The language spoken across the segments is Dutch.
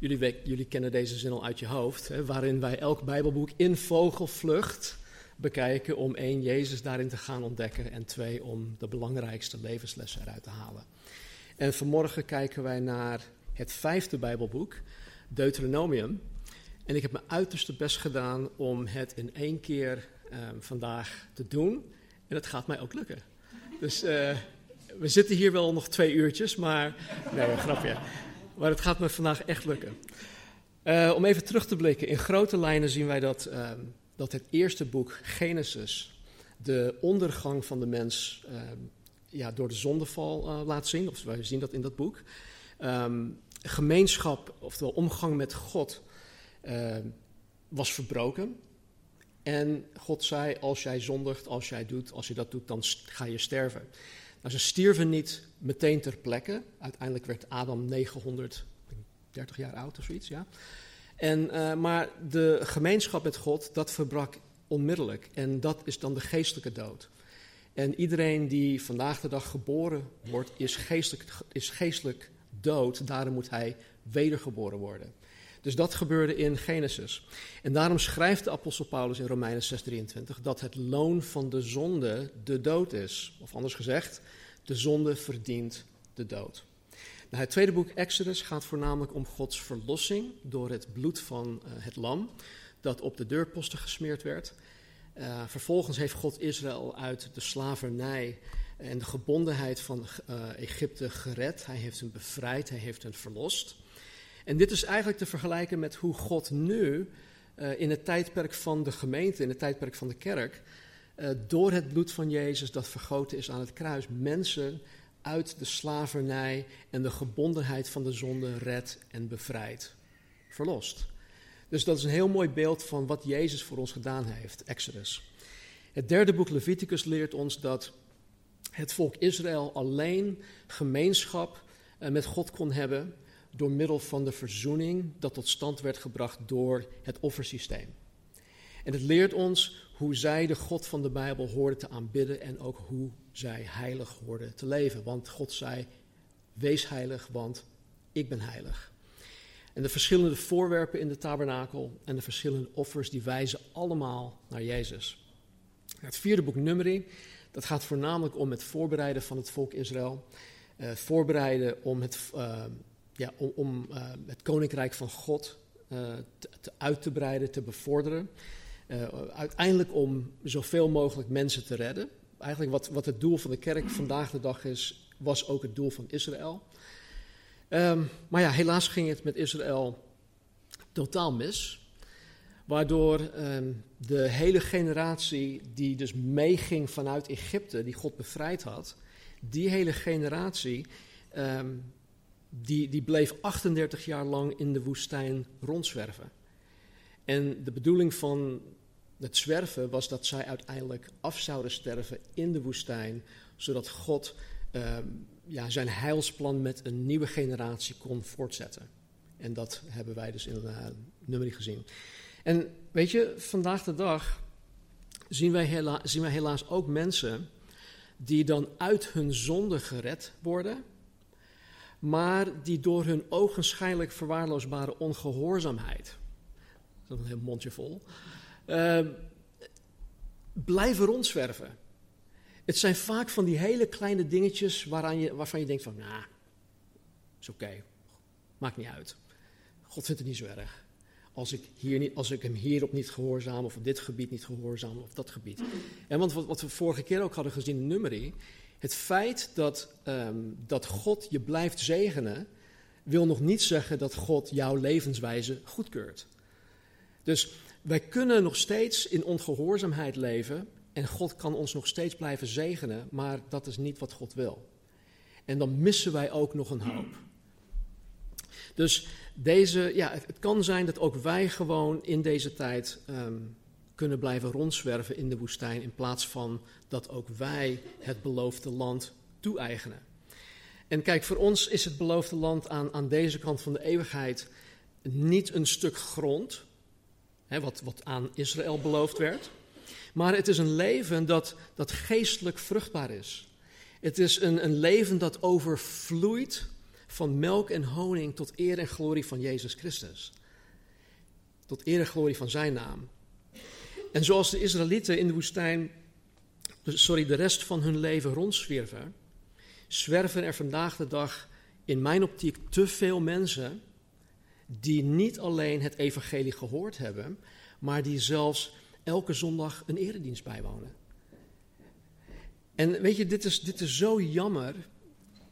Jullie, jullie, kennen deze zin al uit je hoofd, hè, waarin wij elk Bijbelboek in vogelvlucht bekijken om één, Jezus daarin te gaan ontdekken en twee, om de belangrijkste levenslessen eruit te halen. En vanmorgen kijken wij naar het vijfde Bijbelboek, Deuteronomium. En ik heb mijn uiterste best gedaan om het in één keer uh, vandaag te doen. En het gaat mij ook lukken. Dus uh, we zitten hier wel nog twee uurtjes, maar. Nee, grapje. Maar het gaat me vandaag echt lukken. Uh, om even terug te blikken. In grote lijnen zien wij dat, uh, dat het eerste boek, Genesis, de ondergang van de mens uh, ja, door de zondeval laat zien. Of wij zien dat in dat boek. Um, gemeenschap, oftewel omgang met God, was verbroken. En God zei: Als jij zondigt, als jij doet, als je dat doet, dan ga je sterven. Nou, ze stierven niet meteen ter plekke. Uiteindelijk werd Adam 930 jaar oud of zoiets, ja. En, uh, maar de gemeenschap met God, dat verbrak onmiddellijk. En dat is dan de geestelijke dood. En iedereen die vandaag de dag geboren wordt, is geestelijk, is geestelijk dood. Daarom moet hij wedergeboren worden. Dus dat gebeurde in Genesis. En daarom schrijft de apostel Paulus in Romeinen 6:23 dat het loon van de zonde de dood is. Of anders gezegd, de zonde verdient de dood. Nou, het tweede boek Exodus gaat voornamelijk om Gods verlossing door het bloed van uh, het lam dat op de deurposten gesmeerd werd. Uh, vervolgens heeft God Israël uit de slavernij en de gebondenheid van uh, Egypte gered. Hij heeft hen bevrijd, hij heeft hen verlost. En dit is eigenlijk te vergelijken met hoe God nu uh, in het tijdperk van de gemeente, in het tijdperk van de kerk, uh, door het bloed van Jezus dat vergoten is aan het kruis, mensen uit de slavernij en de gebondenheid van de zonde redt en bevrijdt, verlost. Dus dat is een heel mooi beeld van wat Jezus voor ons gedaan heeft, Exodus. Het derde boek Leviticus leert ons dat het volk Israël alleen gemeenschap uh, met God kon hebben door middel van de verzoening dat tot stand werd gebracht door het offersysteem. En het leert ons hoe zij de God van de Bijbel hoorden te aanbidden en ook hoe zij heilig hoorden te leven. Want God zei: Wees heilig, want ik ben heilig. En de verschillende voorwerpen in de tabernakel en de verschillende offers, die wijzen allemaal naar Jezus. Het vierde boek Numeri, dat gaat voornamelijk om het voorbereiden van het volk Israël. Uh, voorbereiden om het, uh, ja, om, om uh, het koninkrijk van God te, te uit te breiden, te bevorderen. Uh, uiteindelijk om zoveel mogelijk mensen te redden. Eigenlijk wat, wat het doel van de kerk vandaag de dag is, was ook het doel van Israël. Um, maar ja, helaas ging het met Israël totaal mis. Waardoor um, de hele generatie die dus meeging vanuit Egypte, die God bevrijd had, die hele generatie, um, die, die bleef 38 jaar lang in de woestijn rondzwerven. En de bedoeling van het zwerven was dat zij uiteindelijk af zouden sterven in de woestijn, zodat God uh, ja, zijn heilsplan met een nieuwe generatie kon voortzetten. En dat hebben wij dus in uh, nummer gezien. En weet je, vandaag de dag zien wij, hela zien wij helaas ook mensen die dan uit hun zonde gered worden, maar die door hun ogenschijnlijk verwaarloosbare ongehoorzaamheid, dat is een heel mondje vol, uh, blijven rondzwerven. Het zijn vaak van die hele kleine dingetjes je, waarvan je denkt van, nou, is oké, maakt niet uit. God vindt het niet zo erg. Als ik, hier niet, als ik hem hierop niet gehoorzaam, of op dit gebied niet gehoorzaam, of dat gebied. En want wat, wat we vorige keer ook hadden gezien in Nummerie, het feit dat, um, dat God je blijft zegenen, wil nog niet zeggen dat God jouw levenswijze goedkeurt. Dus wij kunnen nog steeds in ongehoorzaamheid leven en God kan ons nog steeds blijven zegenen, maar dat is niet wat God wil. En dan missen wij ook nog een hoop. Dus deze, ja, het, kan zijn dat ook wij gewoon in deze tijd ehm, kunnen blijven rondzwerven in de woestijn, in plaats van dat ook wij het beloofde land toe-eigenen. En kijk, voor ons is het beloofde land aan, aan deze kant van de eeuwigheid niet een stuk grond, hè, wat, wat aan Israël beloofd werd, maar het is een leven dat, dat geestelijk vruchtbaar is. Het is een, een leven dat overvloeit van melk en honing tot eer en glorie van Jezus Christus. Tot eer en glorie van zijn naam. En zoals de Israëlieten in de woestijn, sorry, de rest van hun leven rondzwerven, zwerven er vandaag de dag in mijn optiek te veel mensen die niet alleen het evangelie gehoord hebben, maar die zelfs elke zondag een eredienst bijwonen. En weet je, dit is, dit is zo jammer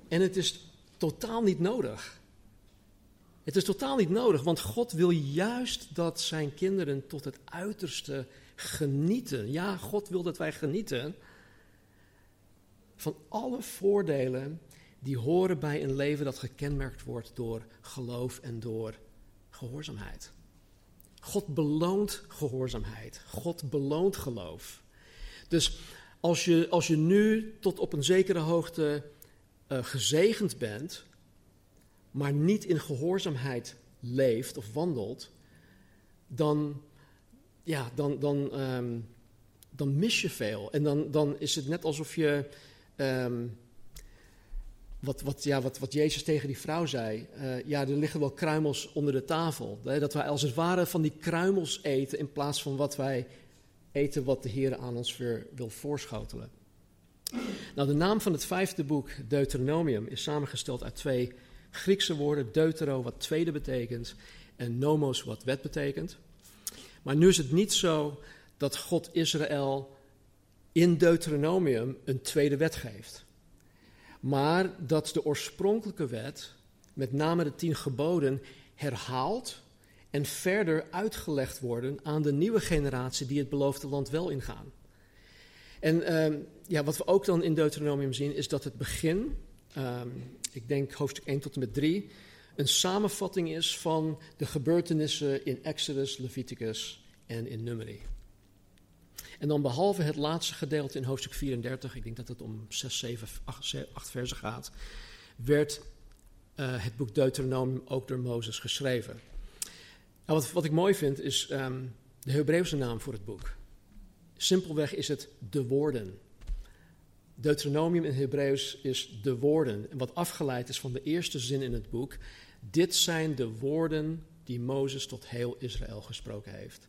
en het is totaal niet nodig. Het is totaal niet nodig, want God wil juist dat zijn kinderen tot het uiterste genieten. Ja, God wil dat wij genieten van alle voordelen die horen bij een leven dat gekenmerkt wordt door geloof en door gehoorzaamheid. God beloont gehoorzaamheid. God beloont geloof. Dus als je, als je nu tot op een zekere hoogte uh, gezegend bent, maar niet in gehoorzaamheid leeft of wandelt, dan, ja, dan, dan, um, dan mis je veel. En dan, dan is het net alsof je. Um, wat, wat, ja, wat, wat Jezus tegen die vrouw zei. Uh, ja, er liggen wel kruimels onder de tafel. Dat wij als het ware van die kruimels eten in plaats van wat wij eten wat de Heer aan ons weer wil voorschotelen. Nou, de naam van het vijfde boek, Deuteronomium, is samengesteld uit twee Griekse woorden. Deutero, wat tweede betekent, en nomos, wat wet betekent. Maar nu is het niet zo dat God Israël in Deuteronomium een tweede wet geeft. Maar dat de oorspronkelijke wet, met name de tien geboden, herhaalt en verder uitgelegd worden aan de nieuwe generatie die het beloofde land wel ingaan. En uh, ja, wat we ook dan in Deuteronomium zien, is dat het begin, um, ik denk hoofdstuk 1 tot en met 3, een samenvatting is van de gebeurtenissen in Exodus, Leviticus en in Numeri. En dan behalve het laatste gedeelte in hoofdstuk 34, ik denk dat het om 6, 7, 8, 8 versen gaat, werd uh, het boek Deuteronomium ook door Mozes geschreven. Nou, wat, wat ik mooi vind is um, de Hebreeuwse naam voor het boek. Simpelweg is het de woorden. Deuteronomium in Hebreeuws is de woorden. En wat afgeleid is van de eerste zin in het boek. Dit zijn de woorden die Mozes tot heel Israël gesproken heeft.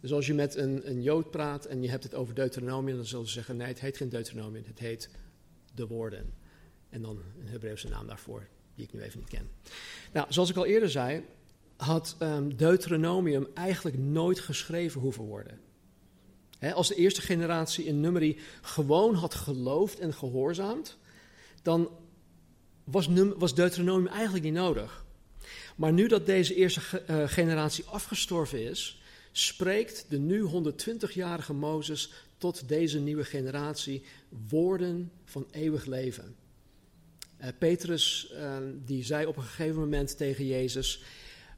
Dus als je met een, een Jood praat en je hebt het over Deuteronomium, dan zullen ze zeggen: nee, het heet geen Deuteronomium, het heet de woorden. En dan een Hebreeuwse naam daarvoor, die ik nu even niet ken. Nou, zoals ik al eerder zei, had um, Deuteronomium eigenlijk nooit geschreven hoeven worden als de eerste generatie in Numeri gewoon had geloofd en gehoorzaamd, dan was, was Deuteronomium eigenlijk niet nodig. Maar nu dat deze eerste uh, generatie afgestorven is, spreekt de nu 120-jarige Mozes tot deze nieuwe generatie woorden van eeuwig leven. Uh, Petrus uh, die zei op een gegeven moment tegen Jezus: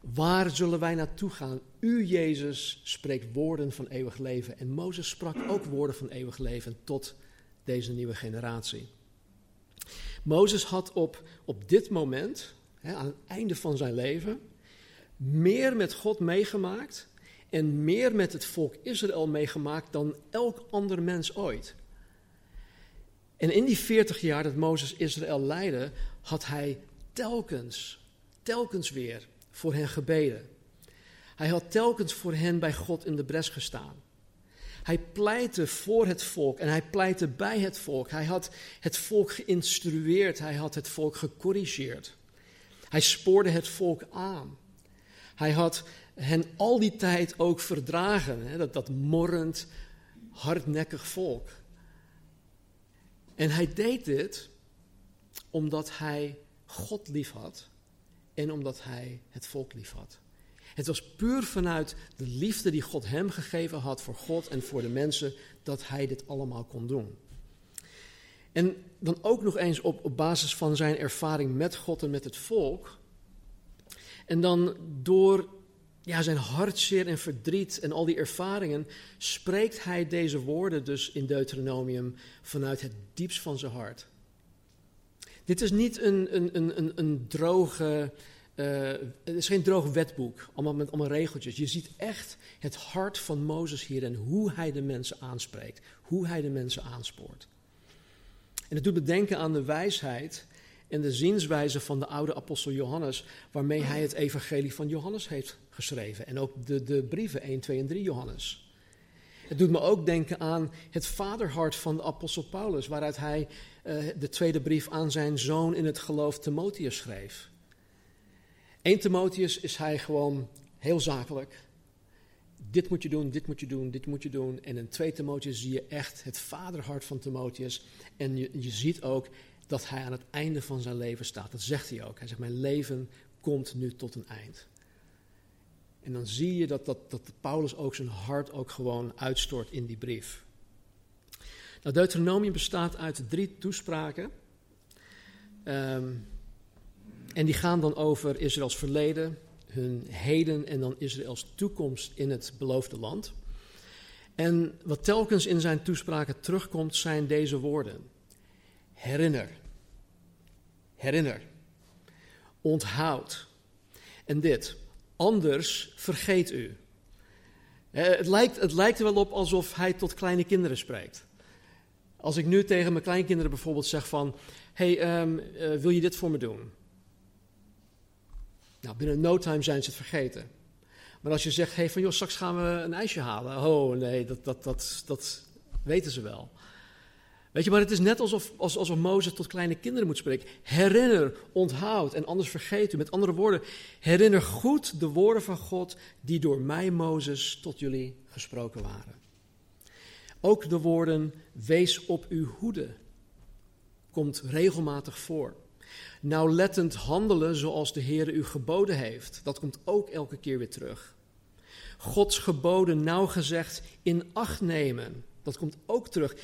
Waar zullen wij naartoe gaan? U, Jezus, spreekt woorden van eeuwig leven. En Mozes sprak ook woorden van eeuwig leven tot deze nieuwe generatie. Mozes had op, op dit moment, hè, aan het einde van zijn leven, meer met God meegemaakt en meer met het volk Israël meegemaakt dan elk ander mens ooit. En in die 40 jaar dat Mozes Israël leidde, had hij telkens, telkens weer voor hen gebeden. Hij had telkens voor hen bij God in de bres gestaan. Hij pleitte voor het volk en hij pleitte bij het volk. Hij had het volk geïnstrueerd, hij had het volk gecorrigeerd. Hij spoorde het volk aan. Hij had hen al die tijd ook verdragen, hè, dat, dat morrend, hardnekkig volk. En hij deed dit omdat hij God lief had en omdat hij het volk lief had. Het was puur vanuit de liefde die God hem gegeven had voor God en voor de mensen dat hij dit allemaal kon doen. En dan ook nog eens op, op basis van zijn ervaring met God en met het volk, En dan door ja, zijn hartzeer en verdriet en al die ervaringen, spreekt hij deze woorden dus in Deuteronomium vanuit het diepst van zijn hart. Dit is niet een, een, een, een, een droge, uh, het is geen droog wetboek, allemaal met allemaal regeltjes. Je ziet echt het hart van Mozes hier en hoe hij de mensen aanspreekt, hoe hij de mensen aanspoort. En het doet me denken aan de wijsheid en de zienswijze van de oude apostel Johannes, waarmee hij het evangelie van Johannes heeft geschreven. En ook de, de brieven 1, 2 en 3 Johannes. Het doet me ook denken aan het vaderhart van de apostel Paulus, waaruit hij uh, de tweede brief aan zijn zoon in het geloof Timotheus schreef. 1 Timotheus is hij gewoon heel zakelijk. Dit moet je doen, dit moet je doen, dit moet je doen. En in 2 Timotheus zie je echt het vaderhart van Timotheus. En je, je ziet ook dat hij aan het einde van zijn leven staat. Dat zegt hij ook. Hij zegt, mijn leven komt nu tot een eind. En dan zie je dat, dat, dat Paulus ook zijn hart ook gewoon uitstort in die brief. Nou, Deuteronomium bestaat uit drie toespraken. Um, en die gaan dan over Israëls verleden, hun heden en dan Israëls toekomst in het beloofde land. En wat telkens in zijn toespraken terugkomt, zijn deze woorden. Herinner. Herinner. Onthoud. En dit. Anders vergeet u. Het lijkt, het lijkt er wel op alsof hij tot kleine kinderen spreekt. Als ik nu tegen mijn kleinkinderen bijvoorbeeld zeg van... hey, um, uh, wil je dit voor me doen? Nou, binnen no time zijn ze het vergeten. Maar als je zegt, hey, van joh, straks gaan we een ijsje halen. Oh nee, dat, dat, dat, dat weten ze wel. Weet je, maar het is net alsof, alsof Mozes tot kleine kinderen moet spreken. Herinner, onthoud en anders vergeet u. Met andere woorden, herinner goed de woorden van God die door mij, Mozes, tot jullie gesproken waren. Ook de woorden, wees op uw hoede, komt regelmatig voor. Nauwlettend handelen zoals de Heer u geboden heeft. Dat komt ook elke keer weer terug. Gods geboden nauwgezegd in acht nemen. Dat komt ook terug.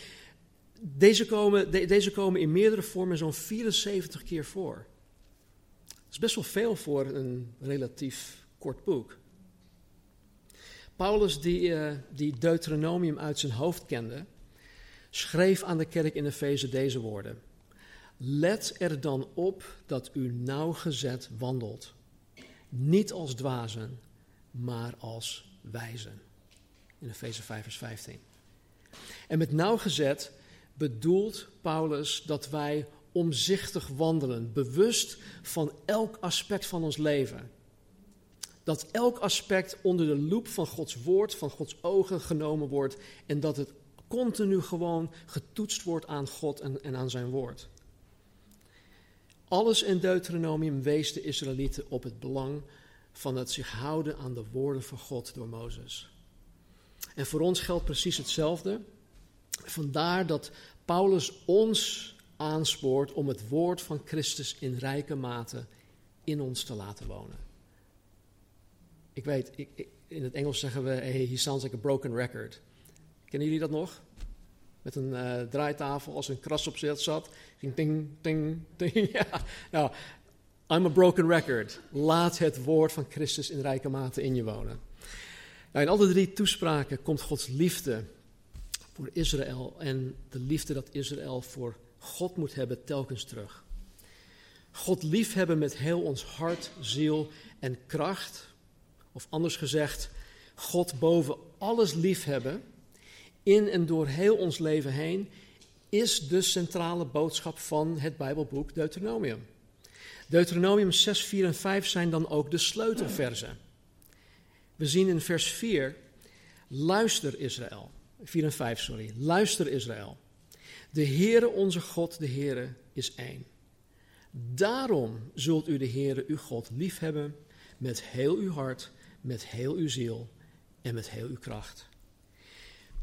Deze komen, deze komen in meerdere vormen zo'n 74 keer voor. Dat is best wel veel voor een relatief kort boek. Paulus, die, uh, die Deuteronomium uit zijn hoofd kende, schreef aan de kerk in Efeze deze woorden. Let er dan op dat u nauwgezet wandelt. Niet als dwazen, maar als wijzen. In Efeze 5, vers 15. En met nauwgezet bedoelt Paulus dat wij omzichtig wandelen, bewust van elk aspect van ons leven. Dat elk aspect onder de loep van Gods woord, van Gods ogen genomen wordt en dat het continu gewoon getoetst wordt aan God en, en aan zijn woord. Alles in Deuteronomium wees de Israëlieten op het belang van het zich houden aan de woorden van God door Mozes. En voor ons geldt precies hetzelfde. Vandaar dat Paulus ons aanspoort om het woord van Christus in rijke mate in ons te laten wonen. Ik weet, ik, in het Engels zeggen we, hey, he sounds like a broken record. Kennen jullie dat nog? Met een uh, draaitafel als een kras op zat. Ging ting, ting, ting. Ja, nou, I'm a broken record. Laat het woord van Christus in rijke mate in je wonen. In alle drie toespraken komt Gods liefde voor Israël en de liefde dat Israël voor God moet hebben telkens terug. God liefhebben met heel ons hart, ziel en kracht. Of anders gezegd, God boven alles liefhebben in en door heel ons leven heen, is de centrale boodschap van het Bijbelboek Deuteronomium. Deuteronomium 6, 4 en 5 zijn dan ook de sleutelversen. We zien in vers 4, luister Israël. 4 en 5, sorry. Luister Israël. De Heere onze God, de Heere, is één. Daarom zult u de Heere uw God liefhebben met heel uw hart, met heel uw ziel en met heel uw kracht.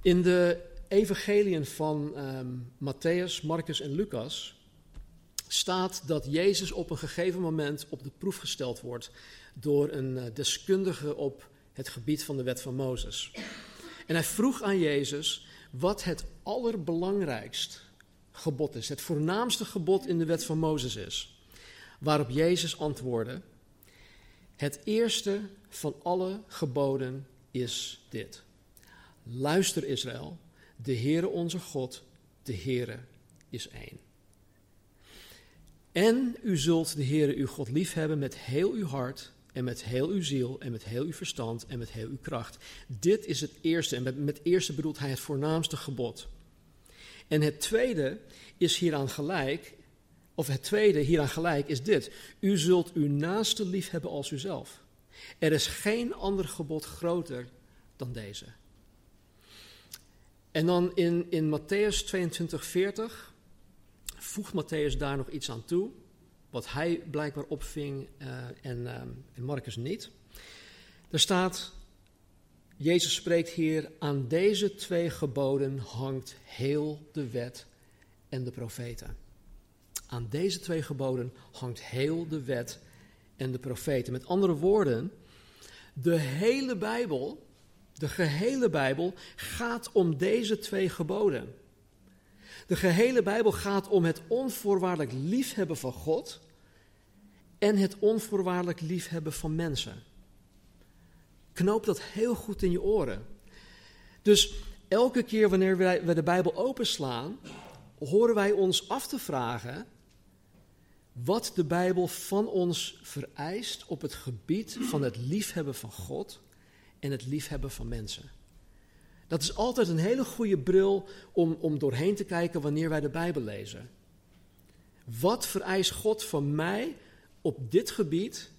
In de evangeliën van um, Matthäus, Marcus en Lucas staat dat Jezus op een gegeven moment op de proef gesteld wordt door een uh, deskundige op het gebied van de wet van Mozes. En hij vroeg aan Jezus wat het allerbelangrijkst gebod is, het voornaamste gebod in de wet van Mozes is. Waarop Jezus antwoordde: Het eerste van alle geboden is dit. Luister Israël, de Heere onze God, de Heere is één. En u zult de Heere uw God liefhebben met heel uw hart en met heel uw ziel en met heel uw verstand en met heel uw kracht. Dit is het eerste en met, met eerste bedoelt hij het voornaamste gebod. En het tweede is hieraan gelijk, of het tweede hieraan gelijk is dit. U zult uw naaste liefhebben als uzelf. Er is geen ander gebod groter dan deze. En dan in, in Matthäus 22, 40 voegt Matthäus daar nog iets aan toe, wat hij blijkbaar opving uh, en, uh, en Marcus niet. Er staat, Jezus spreekt hier, aan deze twee geboden hangt heel de wet en de profeten. Aan deze twee geboden hangt heel de wet en de profeten. Met andere woorden, de hele Bijbel, de gehele Bijbel, gaat om deze twee geboden. De gehele Bijbel gaat om het onvoorwaardelijk liefhebben van God en het onvoorwaardelijk liefhebben van mensen. Knoop dat heel goed in je oren. Dus elke keer wanneer wij, de Bijbel openslaan, horen wij ons af te vragen wat de Bijbel van ons vereist op het gebied van het liefhebben van God en het liefhebben van mensen. Dat is altijd een hele goede bril om, om doorheen te kijken wanneer wij de Bijbel lezen. Wat vereist God van mij op dit gebied,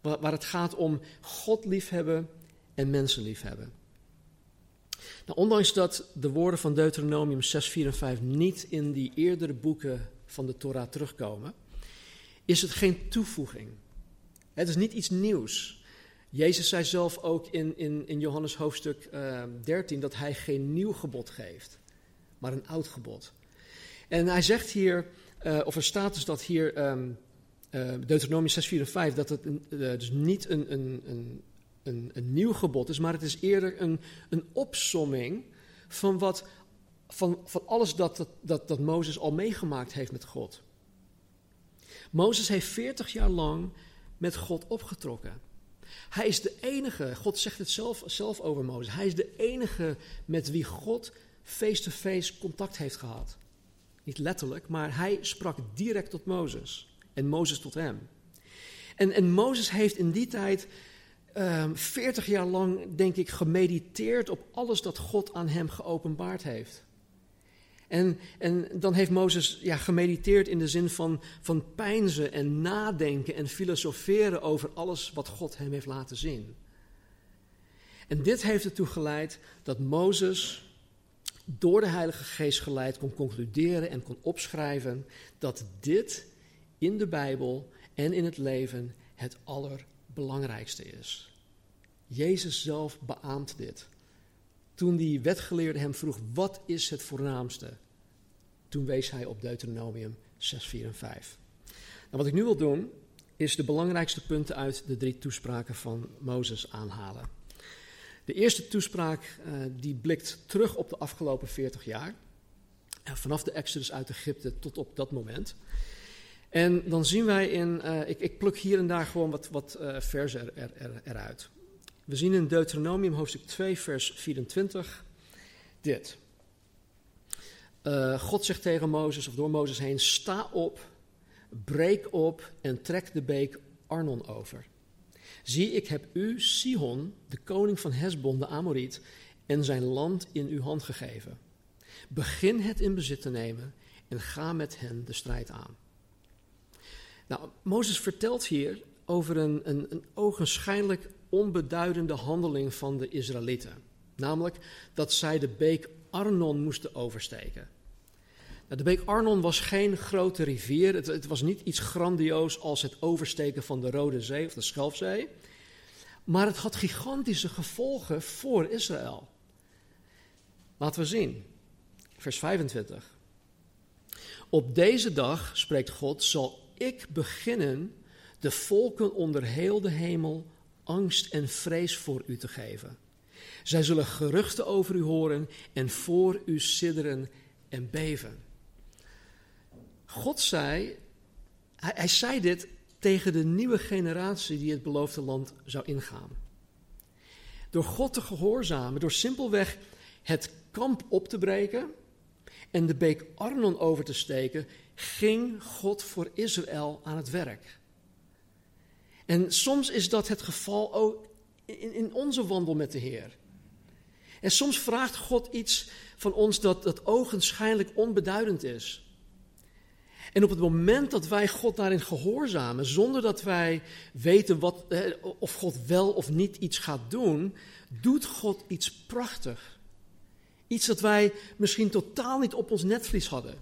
waar, het gaat om God liefhebben en mensen liefhebben? Nou, ondanks dat de woorden van Deuteronomium 6, 4 en 5 niet in die eerdere boeken van de Torah terugkomen, is het geen toevoeging. Het is niet iets nieuws. Jezus zei zelf ook in, in, in Johannes hoofdstuk uh, ehm, 13 dat hij geen nieuw gebod geeft, maar een oud gebod. En hij zegt hier, uh, of er staat dus dat hier, um, Deuteronomium 6, 4 en 5, dat het uh, dus niet een, een, een, een, een nieuw gebod is, maar het is eerder een, een opsomming van, wat, van, van alles dat, dat, dat, dat Mozes al meegemaakt heeft met God. Mozes heeft 40 jaar lang met God opgetrokken. Hij is de enige, God zegt het zelf, zelf over Mozes, hij is de enige met wie God face-to-face contact heeft gehad. Niet letterlijk, maar hij sprak direct tot Mozes en Mozes tot hem. En, en Mozes heeft in die tijd um, ehm, 40 jaar lang, denk ik, gemediteerd op alles dat God aan hem geopenbaard heeft. En, en dan heeft Mozes ja, gemediteerd in de zin van, van pijnzen en nadenken en filosoferen over alles wat God hem heeft laten zien. En dit heeft ertoe geleid dat Mozes door de Heilige Geest geleid kon concluderen en kon opschrijven dat dit in de Bijbel en in het leven het allerbelangrijkste is. Jezus zelf beaamt dit. Toen die wetgeleerde hem vroeg, wat is het voornaamste? Toen wees hij op Deuteronomium 6, 4 en 5. Nou, wat ik nu wil doen, is de belangrijkste punten uit de drie toespraken van Mozes aanhalen. De eerste toespraak uh, die blikt terug op de afgelopen 40 jaar. Vanaf de Exodus uit Egypte tot op dat moment. En dan zien wij in, uh, ik, ik, pluk hier en daar gewoon wat, wat versen er, er, eruit. We zien in Deuteronomium hoofdstuk 2, vers 24 dit. Uh, God zegt tegen Mozes, of door Mozes heen: Sta op, breek op en trek de beek Arnon over. Zie, ik heb u, Sihon, de koning van Hesbon, de Amoriet, en zijn land in uw hand gegeven. Begin het in bezit te nemen en ga met hen de strijd aan. Nou, Mozes vertelt hier over een, een, een ogenschijnlijk onbeduidende handeling van de Israëlieten. Namelijk dat zij de beek Arnon moesten oversteken. Nou, de beek Arnon was geen grote rivier. Het, was niet iets grandioos als het oversteken van de Rode Zee of de Schelfzee. Maar het had gigantische gevolgen voor Israël. Laten we zien. Vers 25. Op deze dag, spreekt God, zal ik beginnen de volken onder heel de hemel angst en vrees voor u te geven. Zij zullen geruchten over u horen en voor u sidderen en beven. God zei, hij, hij zei dit tegen de nieuwe generatie die het beloofde land zou ingaan. Door God te gehoorzamen, door simpelweg het kamp op te breken en de beek Arnon over te steken, ging God voor Israël aan het werk. En soms is dat het geval ook in, in onze wandel met de Heer. En soms vraagt God iets van ons dat, dat ogenschijnlijk onbeduidend is. En op het moment dat wij God daarin gehoorzamen, zonder dat wij weten wat, of God wel of niet iets gaat doen, doet God iets prachtig. Iets dat wij misschien totaal niet op ons netvlies hadden.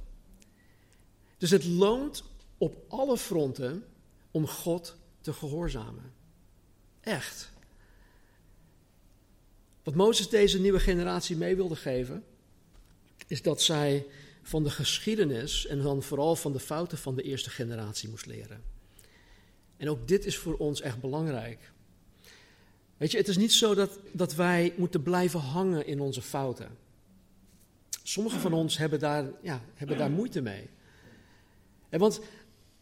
Dus het loont op alle fronten om God te gehoorzamen. Echt. Wat Mozes deze nieuwe generatie mee wilde geven, is dat zij van de geschiedenis en dan vooral van de fouten van de eerste generatie moest leren. En ook dit is voor ons echt belangrijk. Weet je, het is niet zo dat, dat wij moeten blijven hangen in onze fouten. Sommigen van ons hebben daar, ja, hebben daar moeite mee. En want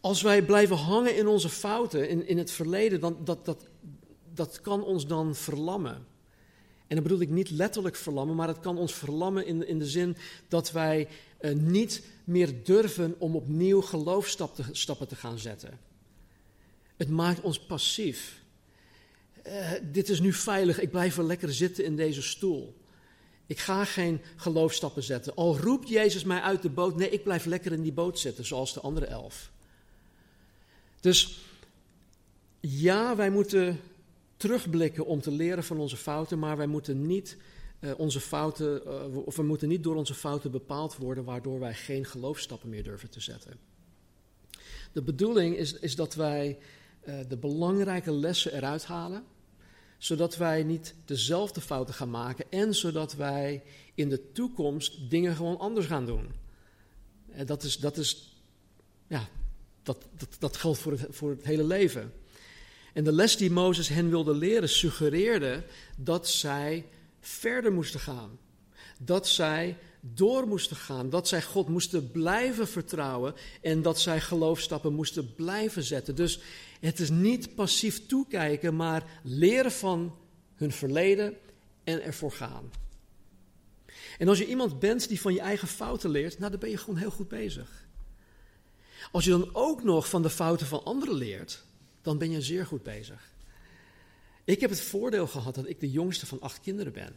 als wij blijven hangen in onze fouten, in, in het verleden, dan, dat, dat, dat kan ons dan verlammen. En dan bedoel ik niet letterlijk verlammen, maar het kan ons verlammen in, in de zin dat wij uh, niet meer durven om opnieuw geloofstappen te gaan zetten. Het maakt ons passief. Uh, dit is nu veilig, ik blijf wel lekker zitten in deze stoel. Ik ga geen geloofstappen zetten. Al roept Jezus mij uit de boot, nee, ik blijf lekker in die boot zitten, zoals de andere elf. Dus ja, wij moeten terugblikken om te leren van onze fouten, maar wij moeten niet uh, onze fouten, uh, of we moeten niet door onze fouten bepaald worden, waardoor wij geen geloofstappen meer durven te zetten. De bedoeling is, is dat wij uh, de belangrijke lessen eruit halen, zodat wij niet dezelfde fouten gaan maken en zodat wij in de toekomst dingen gewoon anders gaan doen. dat is, dat is, ja, dat, dat, dat geldt voor het, voor het hele leven. En de les die Mozes hen wilde leren suggereerde dat zij verder moesten gaan. Dat zij door moesten gaan, dat zij God moesten blijven vertrouwen en dat zij geloofstappen moesten blijven zetten. Dus het is niet passief toekijken, maar leren van hun verleden en ervoor gaan. En als je iemand bent die van je eigen fouten leert, nou dan ben je gewoon heel goed bezig. Als je dan ook nog van de fouten van anderen leert, dan ben je zeer goed bezig. Ik heb het voordeel gehad dat ik de jongste van acht kinderen ben.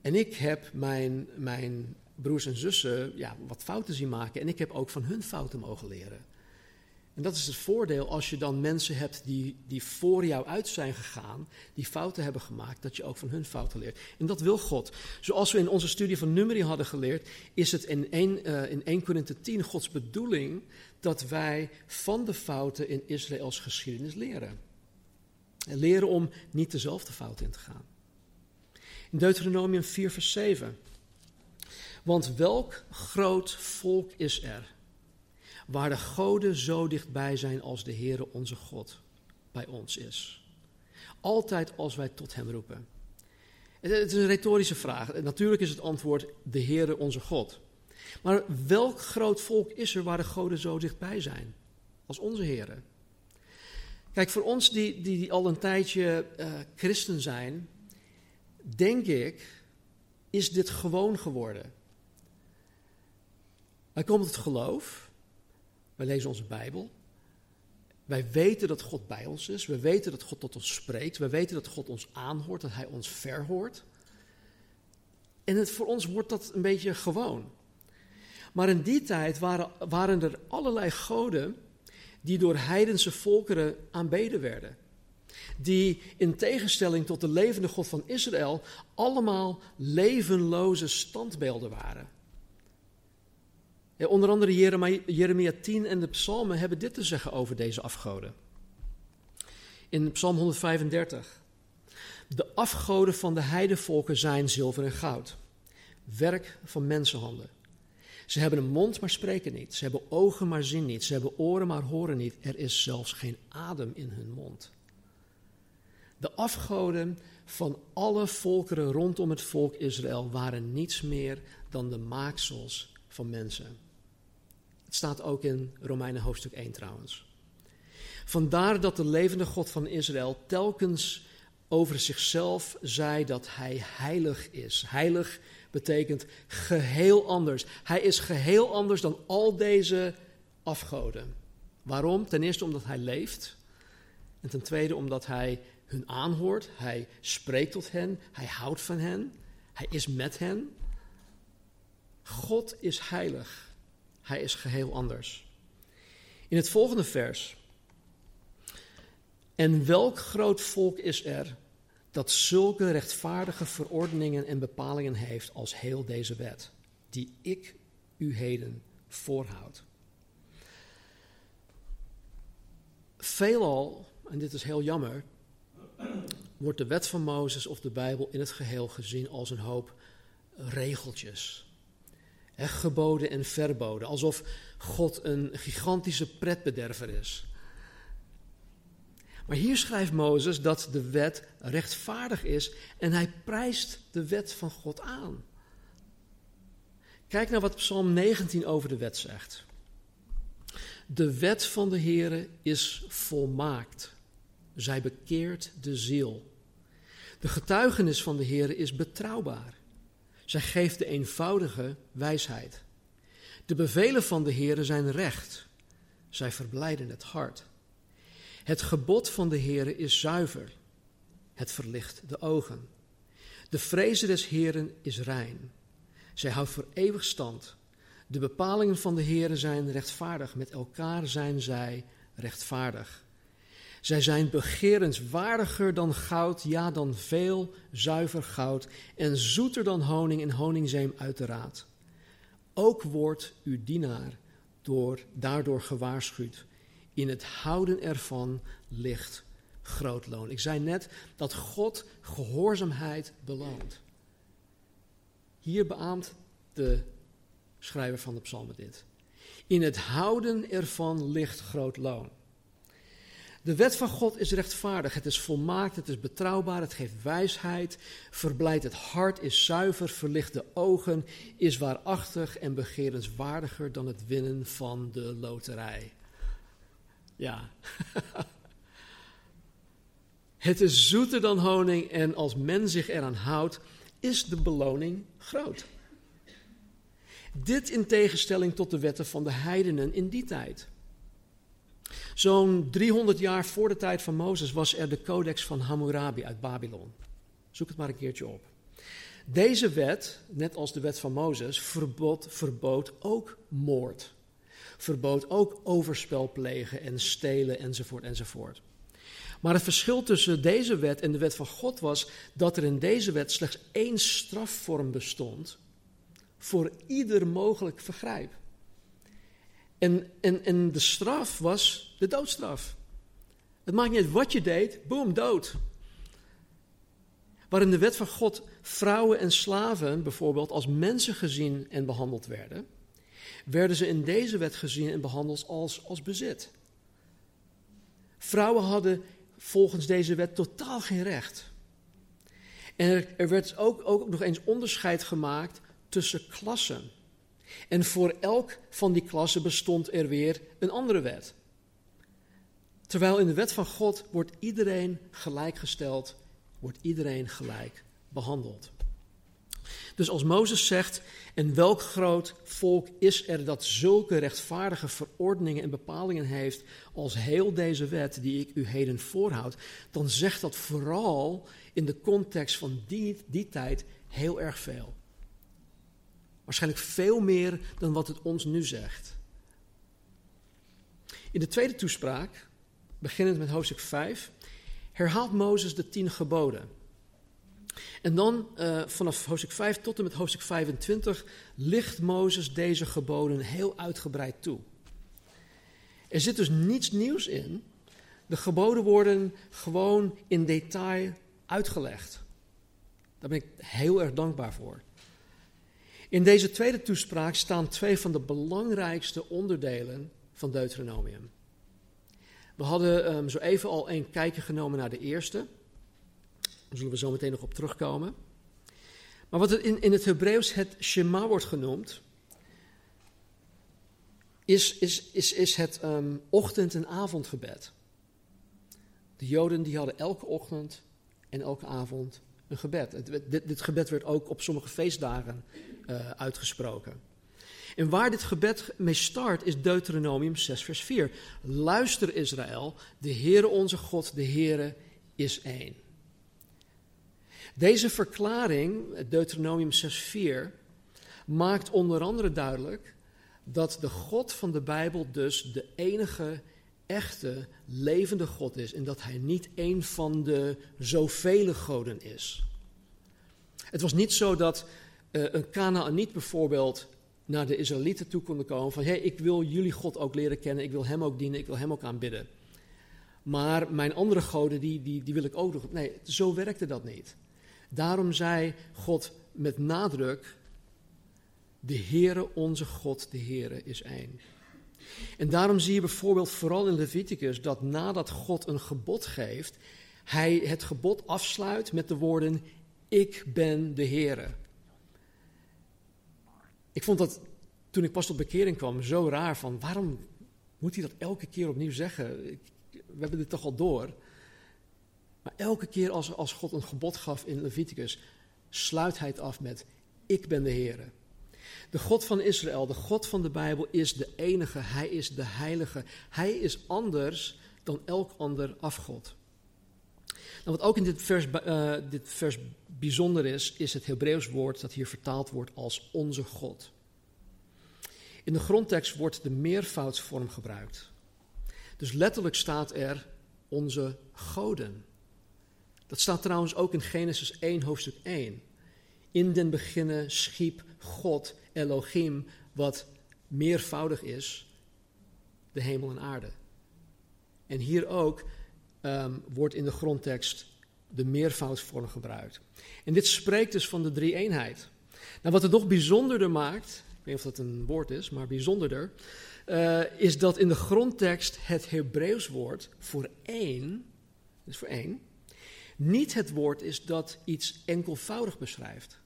En ik heb mijn, mijn broers en zussen ja, wat fouten zien maken. En ik heb ook van hun fouten mogen leren. En dat is het voordeel als je dan mensen hebt die, die voor jou uit zijn gegaan, die fouten hebben gemaakt, dat je ook van hun fouten leert. En dat wil God. Zoals we in onze studie van Numeri hadden geleerd, is het in 1, uh, in 1 Korinthe 10 Gods bedoeling dat wij van de fouten in Israëls geschiedenis leren. En leren om niet dezelfde fout in te gaan. In Deuteronomium 4, vers 7. Want welk groot volk is er, waar de goden zo dichtbij zijn als de Heere onze God bij ons is? Altijd als wij tot Hem roepen. Het is een retorische vraag. Natuurlijk is het antwoord de Heere onze God. Maar welk groot volk is er waar de goden zo dichtbij zijn? Als onze heren. Kijk, voor ons die, die, die al een tijdje uh, christen zijn, denk ik, is dit gewoon geworden. Wij komen tot geloof, wij lezen onze Bijbel, wij weten dat God bij ons is, we weten dat God tot ons spreekt, we weten dat God ons aanhoort, dat Hij ons verhoort. En het, voor ons wordt dat een beetje gewoon. Maar in die tijd waren, waren er allerlei goden die door heidense volkeren aanbeden werden. Die in tegenstelling tot de levende God van Israël allemaal levenloze standbeelden waren. Onder andere Jeremia 10 en de psalmen hebben dit te zeggen over deze afgoden. In psalm 135. De afgoden van de heidevolken zijn zilver en goud. Werk van mensenhanden. Ze hebben een mond, maar spreken niet. Ze hebben ogen, maar zien niet. Ze hebben oren, maar horen niet. Er is zelfs geen adem in hun mond. De afgoden van alle volkeren rondom het volk Israël waren niets meer dan de maaksels van mensen. Het staat ook in Romeinen hoofdstuk 1 trouwens. Vandaar dat de levende God van Israël telkens over zichzelf zei dat hij heilig is. Heilig betekent geheel anders. Hij is geheel anders dan al deze afgoden. Waarom? Ten eerste omdat hij leeft. En ten tweede omdat hij hun aanhoort. Hij spreekt tot hen. Hij houdt van hen. Hij is met hen. God is heilig. Hij is geheel anders. In het volgende vers. En welk groot volk is er dat zulke rechtvaardige verordeningen en bepalingen heeft als heel deze wet, die ik u heden voorhoud? Veelal, en dit is heel jammer, wordt de wet van Mozes of de Bijbel in het geheel gezien als een hoop regeltjes geboden en verboden. Alsof God een gigantische pretbederver is. Maar hier schrijft Mozes dat de wet rechtvaardig is en hij prijst de wet van God aan. Kijk naar wat Psalm 19 over de wet zegt. De wet van de Heere is volmaakt. Zij bekeert de ziel. De getuigenis van de Heere is betrouwbaar. Zij geeft de eenvoudige wijsheid. De bevelen van de Heere zijn recht. Zij verblijden het hart. Het gebod van de Heere is zuiver. Het verlicht de ogen. De vrezen des Heeren is rein. Zij houdt voor eeuwig stand. De bepalingen van de Heere zijn rechtvaardig. Met elkaar zijn zij rechtvaardig. Zij zijn begerenswaardiger dan goud, ja dan veel zuiver goud, en zoeter dan honing en honingzeem uiteraard. Ook wordt uw dienaar door, daardoor gewaarschuwd. In het houden ervan ligt groot loon. Ik zei net dat God gehoorzaamheid beloont. Hier beaamt de schrijver van de psalmen dit. In het houden ervan ligt groot loon. De wet van God is rechtvaardig, het is volmaakt, het is betrouwbaar, het geeft wijsheid, verblijdt het hart, is zuiver, verlicht de ogen, is waarachtig en begerenswaardiger dan het winnen van de loterij. Ja. het is zoeter dan honing en als men zich eraan houdt, is de beloning groot. Dit in tegenstelling tot de wetten van de heidenen in die tijd. Zo'n 300 jaar voor de tijd van Mozes was er de Codex van Hammurabi uit Babylon. Zoek het maar een keertje op. Deze wet, net als de wet van Mozes, verbood, verbood ook moord. Verbood ook overspel plegen en stelen enzovoort enzovoort. Maar het verschil tussen deze wet en de wet van God was dat er in deze wet slechts één strafvorm bestond voor ieder mogelijk vergrijp. En, en, en de straf was de doodstraf. Het maakt niet uit wat je deed, boem, dood. Waarin de wet van God vrouwen en slaven bijvoorbeeld als mensen gezien en behandeld werden, werden ze in deze wet gezien en behandeld als, als bezit. Vrouwen hadden volgens deze wet totaal geen recht. En er, er werd ook, ook nog eens onderscheid gemaakt tussen klassen. En voor elk van die klassen bestond er weer een andere wet. Terwijl in de wet van God wordt iedereen gelijkgesteld, wordt iedereen gelijk behandeld. Dus als Mozes zegt, en welk groot volk is er dat zulke rechtvaardige verordeningen en bepalingen heeft als heel deze wet die ik u heden voorhoud, dan zegt dat vooral in de context van die, die tijd heel erg veel. Waarschijnlijk veel meer dan wat het ons nu zegt. In de tweede toespraak, beginnend met hoofdstuk 5, herhaalt Mozes de tien geboden. En dan uh, vanaf hoofdstuk 5 tot en met hoofdstuk 25 licht Mozes deze geboden heel uitgebreid toe. Er zit dus niets nieuws in. De geboden worden gewoon in detail uitgelegd. Daar ben ik heel erg dankbaar voor. In deze tweede toespraak staan twee van de belangrijkste onderdelen van Deuteronomium. We hadden um, zo even al een kijkje genomen naar de eerste. Daar zullen we zo meteen nog op terugkomen. Maar wat in, in het Hebreeuws het Shema wordt genoemd, is, is, is, is het um, ochtend- en avondgebed. De Joden die hadden elke ochtend en elke avond een gebed. dit, gebed werd ook op sommige feestdagen uh, uitgesproken. En waar dit gebed mee start is Deuteronomium 6 vers 4. Luister Israël, de Heere onze God, de Heere is één. Deze verklaring, Deuteronomium 6:4, maakt onder andere duidelijk dat de God van de Bijbel dus de enige echte levende God is en dat hij niet een van de zoveel goden is. Het was niet zo dat uh, een Canaaniet bijvoorbeeld naar de Israëlieten toe kon komen van hé, hey, ik wil jullie God ook leren kennen, ik wil hem ook dienen, ik wil hem ook aanbidden. Maar mijn andere goden, die, die, die wil ik ook nog. Nee, zo werkte dat niet. Daarom zei God met nadruk, de Heere onze God, de Heere is één. En daarom zie je bijvoorbeeld vooral in Leviticus dat nadat God een gebod geeft, hij het gebod afsluit met de woorden, ik ben de Heere. Ik vond dat toen ik pas tot bekering kwam zo raar van, waarom moet hij dat elke keer opnieuw zeggen? We hebben dit toch al door. Maar elke keer als, als God een gebod gaf in Leviticus, sluit hij het af met: Ik ben de Heer. De God van Israël, de God van de Bijbel, is de enige. Hij is de heilige. Hij is anders dan elk ander afgod. Nou, wat ook in dit vers, uh, dit vers bijzonder is, is het Hebreeuws woord dat hier vertaald wordt als onze God. In de grondtekst wordt de meervoudsvorm gebruikt. Dus letterlijk staat er onze goden. Dat staat trouwens ook in Genesis 1, hoofdstuk 1. In den beginnen schiep God Elohim, wat meervoudig is, de hemel en aarde. En hier ook um, wordt in de grondtekst de meervoudsvorm gebruikt. En dit spreekt dus van de drie-eenheid. Nou, wat het nog bijzonderder maakt, ik weet niet of dat een woord is, maar bijzonderder, uh, is dat in de grondtekst het Hebreeuws woord voor één, dus voor één, niet het woord is dat iets enkelvoudig beschrijft,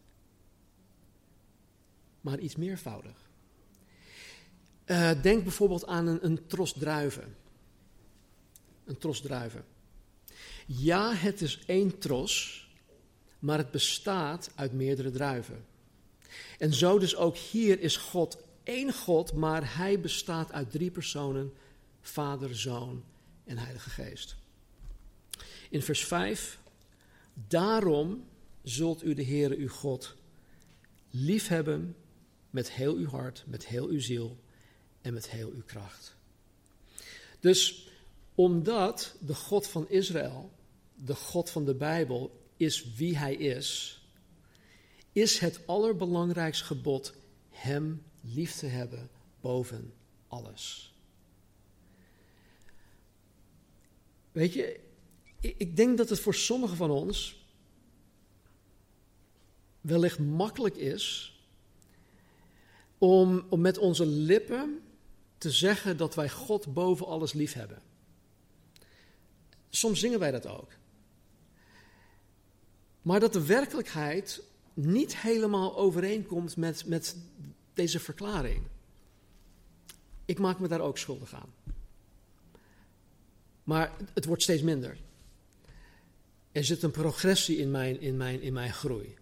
maar iets meervoudig. Uh, denk bijvoorbeeld aan een, een tros druiven. Een tros druiven. Ja, het is één tros, maar het bestaat uit meerdere druiven. En zo dus ook hier is God één God, maar hij bestaat uit drie personen: Vader, Zoon en Heilige Geest. In vers 5 Daarom zult u de Heere uw God liefhebben met heel uw hart, met heel uw ziel en met heel uw kracht. Dus omdat de God van Israël, de God van de Bijbel, is wie hij is, is het allerbelangrijkste gebod hem lief te hebben boven alles. Weet je, ik denk dat het voor sommigen van ons wellicht makkelijk is om, om met onze lippen te zeggen dat wij God boven alles lief hebben. Soms zingen wij dat ook. Maar dat de werkelijkheid niet helemaal overeenkomt met, met deze verklaring. Ik maak me daar ook schuldig aan. Maar het wordt steeds minder. Er zit een progressie in mijn, in mijn, in mijn groei.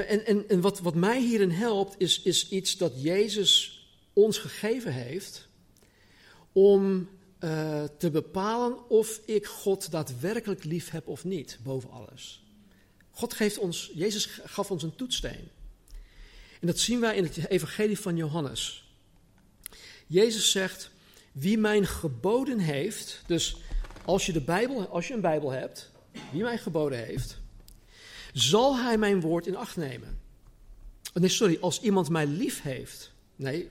En, en, en wat, wat mij hierin helpt, is, is iets dat Jezus ons gegeven heeft om uh, te bepalen of ik God daadwerkelijk lief heb of niet, boven alles. God geeft ons, Jezus gaf ons een toetssteen. En dat zien wij in het evangelie van Johannes. Jezus zegt, wie mijn geboden heeft, dus als je, de Bijbel, als je een Bijbel hebt, die mij geboden heeft, zal hij mijn woord in acht nemen. Nee, sorry, als iemand mij lief heeft. Nee,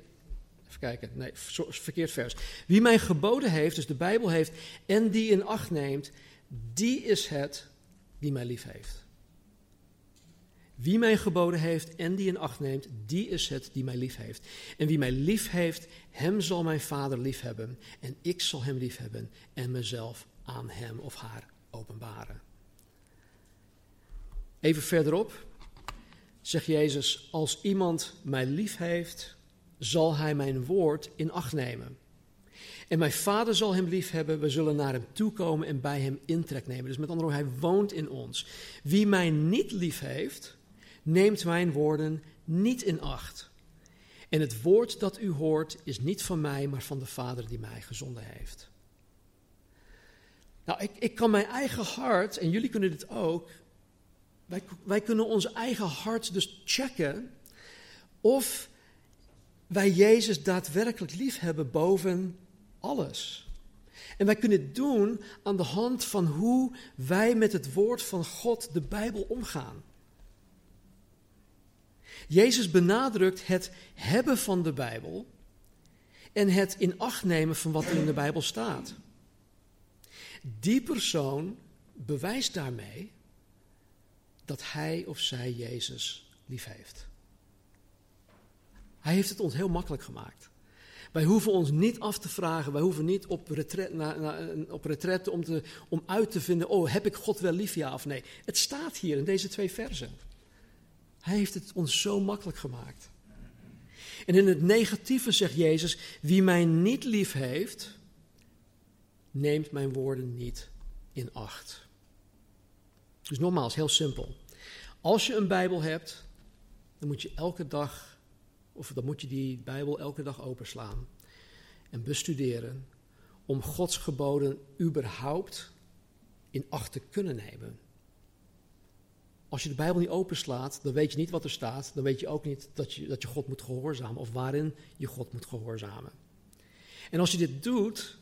even kijken, nee, verkeerd vers. Wie mij geboden heeft, dus de Bijbel heeft, en die in acht neemt, die is het die mij lief heeft. Wie mij geboden heeft en die in acht neemt, die is het die mij lief heeft. En wie mij lief heeft, hem zal mijn vader lief hebben. En ik zal hem lief hebben en mezelf aan hem of haar openbaren. Even verderop zegt Jezus: Als iemand mij lief heeft, zal hij mijn woord in acht nemen. En mijn vader zal hem lief hebben. We zullen naar hem toekomen en bij hem intrek nemen. Dus met andere woorden, hij woont in ons. Wie mij niet lief heeft, neemt mijn woorden niet in acht. En het woord dat u hoort is niet van mij, maar van de Vader die mij gezonden heeft. Nou, ik, ik kan mijn eigen hart, en jullie kunnen dit ook, wij, wij kunnen ons eigen hart dus checken of wij Jezus daadwerkelijk lief hebben boven alles. En wij kunnen het doen aan de hand van hoe wij met het woord van God, de Bijbel, omgaan. Jezus benadrukt het hebben van de Bijbel en het in acht nemen van wat er in de Bijbel staat. Die persoon bewijst daarmee dat hij of zij Jezus lief heeft. Hij heeft het ons heel makkelijk gemaakt. Wij hoeven ons niet af te vragen, wij hoeven niet op retret, na, op retret om, te, om uit te vinden, oh heb ik God wel lief ja of nee. Het staat hier in deze twee versen. Hij heeft het ons zo makkelijk gemaakt. En in het negatieve zegt Jezus, wie mij niet lief heeft, neemt mijn woorden niet in acht. Dus nogmaals, heel simpel. Als je een Bijbel hebt, dan moet je elke dag, of dan moet je die Bijbel elke dag openslaan en bestuderen om Gods geboden überhaupt in acht te kunnen nemen. Als je de Bijbel niet openslaat, dan weet je niet wat er staat. Dan weet je ook niet dat je, dat je God moet gehoorzamen of waarin je God moet gehoorzamen. En als je dit doet,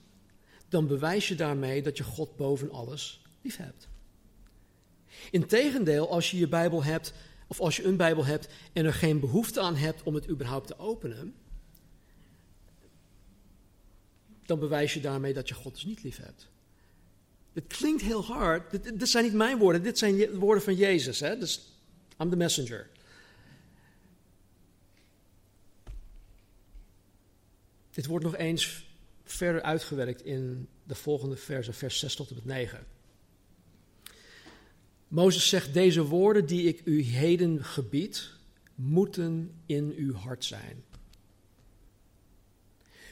dan bewijs je daarmee dat je God boven alles lief hebt. Integendeel, als je je Bijbel hebt, of als je een Bijbel hebt en er geen behoefte aan hebt om het überhaupt te openen, dan bewijs je daarmee dat je God dus niet lief hebt. Het klinkt heel hard. Dit, zijn niet mijn woorden, dit zijn de woorden van Jezus. Hè? Dus, I'm the messenger. Dit wordt nog eens verder uitgewerkt in de volgende versen, vers 6 tot en met 9. Mozes zegt, deze woorden die ik u heden gebied, moeten in uw hart zijn.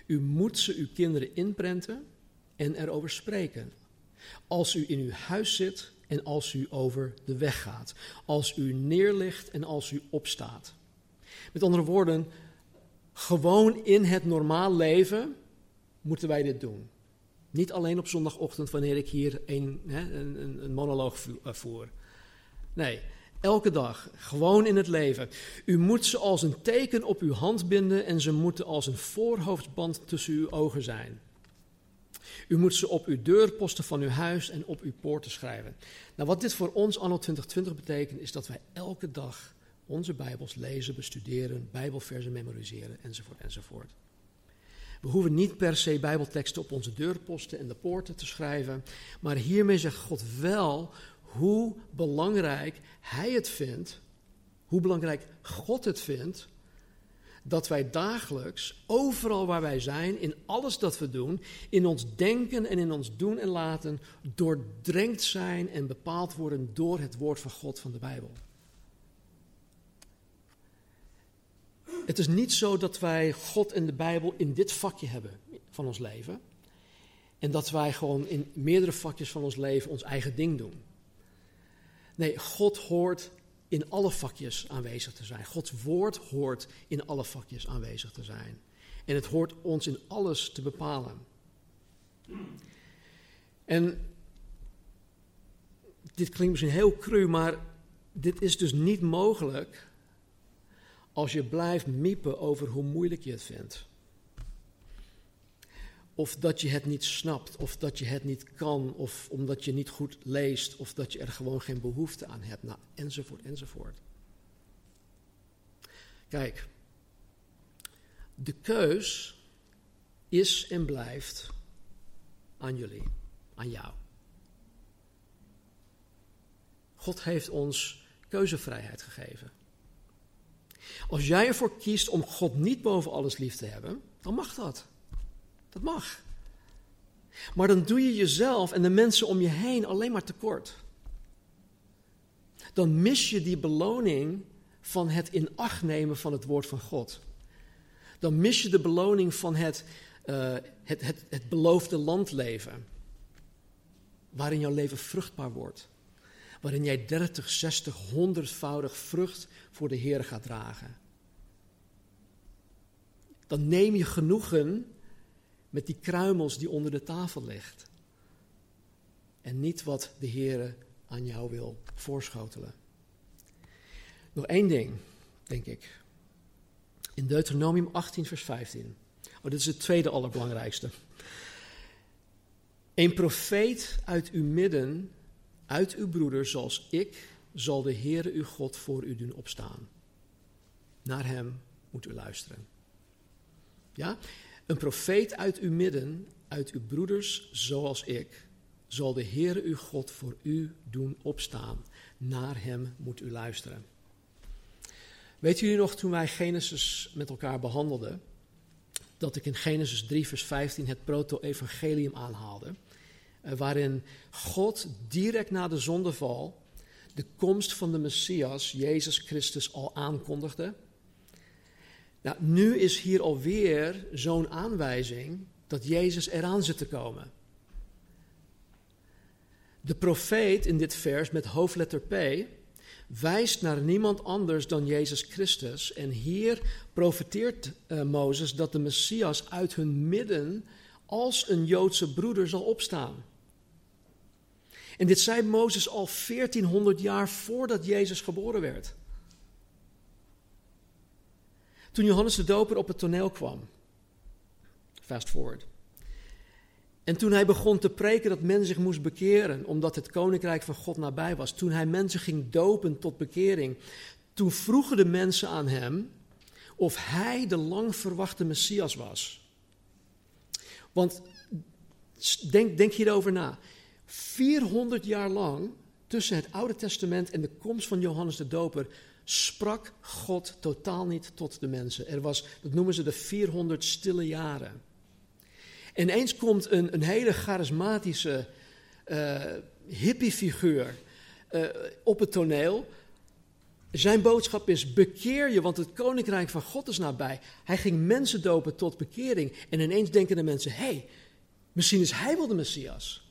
U moet ze uw kinderen inprenten en erover spreken. Als u in uw huis zit en als u over de weg gaat. Als u neerligt en als u opstaat. Met andere woorden, gewoon in het normaal leven moeten wij dit doen. Niet alleen op zondagochtend wanneer ik hier een, hè, een, een monoloog eh, voer. Nee, elke dag, gewoon in het leven. U moet ze als een teken op uw hand binden en ze moeten als een voorhoofdband tussen uw ogen zijn. U moet ze op uw deurposten van uw huis en op uw poorten schrijven. Nou, wat dit voor ons anno 2020 betekent, is dat wij elke dag onze Bijbels lezen, bestuderen, Bijbelversen memoriseren, enzovoort, enzovoort. We hoeven niet per se Bijbelteksten op onze deurposten en de poorten te schrijven, maar hiermee zegt God wel hoe belangrijk Hij het vindt, hoe belangrijk God het vindt, dat wij dagelijks, overal waar wij zijn, in alles dat we doen, in ons denken en in ons doen en laten, doordrenkt zijn en bepaald worden door het woord van God van de Bijbel. Het is niet zo dat wij God en de Bijbel in dit vakje hebben van ons leven. En dat wij gewoon in meerdere vakjes van ons leven ons eigen ding doen. Nee, God hoort in alle vakjes aanwezig te zijn. Gods woord hoort in alle vakjes aanwezig te zijn. En het hoort ons in alles te bepalen. En dit klinkt misschien heel cru, maar dit is dus niet mogelijk als je blijft miepen over hoe moeilijk je het vindt. Of dat je het niet snapt, of dat je het niet kan, of omdat je niet goed leest, of dat je er gewoon geen behoefte aan hebt, nou, enzovoort, enzovoort. Kijk, de keus is en blijft aan jullie, aan jou. God heeft ons keuzevrijheid gegeven. Als jij ervoor kiest om God niet boven alles lief te hebben, dan mag dat. Dat mag. Maar dan doe je jezelf en de mensen om je heen alleen maar tekort. Dan mis je die beloning van het in acht nemen van het woord van God. Dan mis je de beloning van het uh, het, het, het beloofde land leven. Waarin jouw leven vruchtbaar wordt. Waarin jij 30, 60, 100voudig vrucht voor de Heer gaat dragen. Dan neem je genoegen met die kruimels die onder de tafel ligt. En niet wat de Heer aan jou wil voorschotelen. Nog één ding, denk ik. In Deuteronomium 18, vers 15. Oh, dit is het tweede allerbelangrijkste. Een profeet uit uw midden, uit uw broeder, zoals ik, zal de Heere uw God voor u doen opstaan. Naar hem moet u luisteren. Ja? Een profeet uit uw midden, uit uw broeders, zoals ik, zal de Heere uw God voor u doen opstaan. Naar hem moet u luisteren. Weet jullie nog toen wij Genesis met elkaar behandelden, dat ik in Genesis 3, vers 15 het proto-evangelium aanhaalde, waarin God direct na de zondeval de komst van de Messias, Jezus Christus, al aankondigde. Nou, nu is hier alweer zo'n aanwijzing dat Jezus eraan zit te komen. De profeet in dit vers met hoofdletter P wijst naar niemand anders dan Jezus Christus. En hier profeteert uh, Mozes dat de Messias uit hun midden als een Joodse broeder zal opstaan. En dit zei Mozes al 1400 jaar voordat Jezus geboren werd. Toen Johannes de Doper op het toneel kwam. Fast forward. En toen hij begon te preken dat men zich moest bekeren, omdat het koninkrijk van God nabij was, toen hij mensen ging dopen tot bekering, toen vroegen de mensen aan hem of hij de lang verwachte Messias was. Want denk, denk hierover na. 400 jaar lang, tussen het Oude Testament en de komst van Johannes de Doper, sprak God totaal niet tot de mensen. Er was, dat noemen ze de 400 stille jaren. En eens komt een, een hele charismatische uh, hippiefiguur uh, op het toneel. Zijn boodschap is: bekeer je, want het koninkrijk van God is nabij. Hij ging mensen dopen tot bekering. En ineens denken de mensen: hé, hey, misschien is hij wel de messias.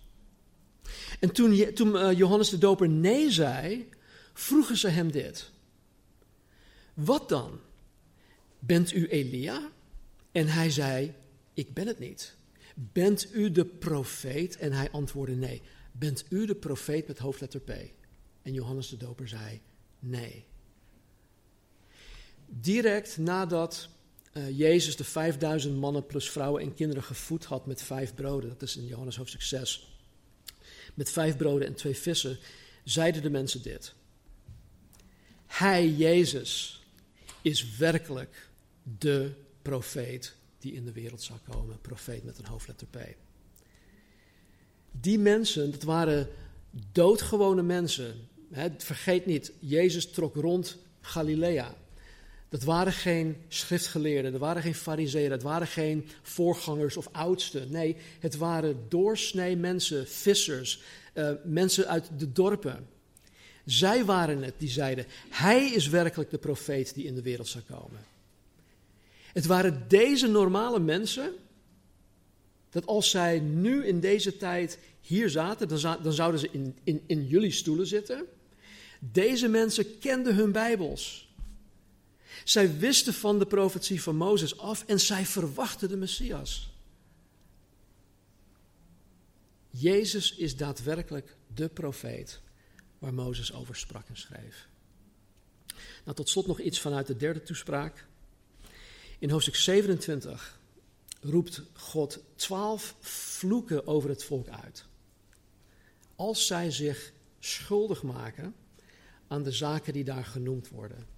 En toen, toen uh, Johannes de Doper nee zei, vroegen ze hem dit: Wat dan? Bent u Elia? En hij zei: Ik ben het niet. Bent u de profeet? En hij antwoordde nee. Bent u de profeet met hoofdletter P? En Johannes de Doper zei nee. Direct nadat uh, Jezus de 5000 mannen plus vrouwen en kinderen gevoed had met vijf broden, dat is in Johannes hoofdstuk 6, met vijf broden en twee vissen, zeiden de mensen dit. Hij, Jezus, is werkelijk de profeet die in de wereld zou komen. Profeet met een hoofdletter P. Die mensen, dat waren doodgewone mensen. vergeet niet, Jezus trok rond Galilea. Dat waren geen schriftgeleerden, dat waren geen fariseeën, dat waren geen voorgangers of oudsten. Nee, het waren doorsnee mensen, vissers, uh, mensen uit de dorpen. Zij waren het die zeiden, hij is werkelijk de profeet die in de wereld zou komen. Het waren deze normale mensen, dat als zij nu in deze tijd hier zaten, dan, dan zouden ze in, in, in jullie stoelen zitten. Deze mensen kenden hun Bijbels. Zij wisten van de profetie van Mozes af en zij verwachten de Messias. Jezus is daadwerkelijk de profeet waar Mozes over sprak en schreef. Nou, tot slot nog iets vanuit de derde toespraak. In hoofdstuk 27 roept God twaalf vloeken over het volk uit. Als zij zich schuldig maken aan de zaken die daar genoemd worden.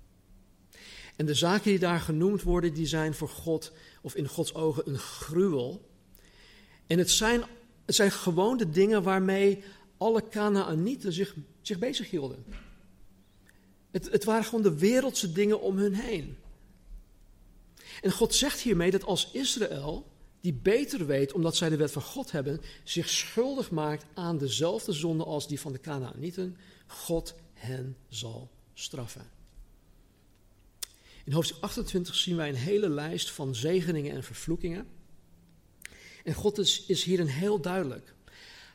En de zaken die daar genoemd worden, die zijn voor God, of in Gods ogen, een gruwel. En het zijn, het zijn gewoon de dingen waarmee alle Canaanieten zich, zich bezig hielden. Het, het waren gewoon de wereldse dingen om hun heen. En God zegt hiermee dat als Israël, die beter weet omdat zij de wet van God hebben, zich schuldig maakt aan dezelfde zonde als die van de Canaanieten, God hen zal straffen. In hoofdstuk 28 zien wij een hele lijst van zegeningen en vervloekingen. En God is, is hierin heel duidelijk.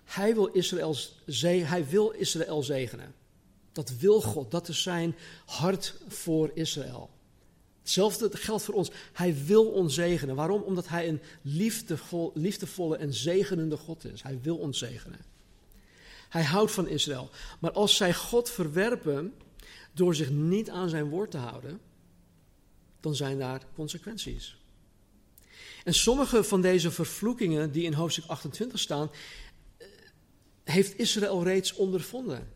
Hij wil, Israël, hij wil Israël zegenen. Dat wil God. Dat is zijn hart voor Israël. Hetzelfde geldt voor ons. Hij wil ons zegenen. Waarom? Omdat hij een liefdevol, liefdevolle en zegenende God is. Hij wil ons zegenen. Hij houdt van Israël. Maar als zij God verwerpen door zich niet aan zijn woord te houden, dan zijn daar consequenties. En sommige van deze vervloekingen die in hoofdstuk 28 staan, eh, heeft Israël reeds ondervonden.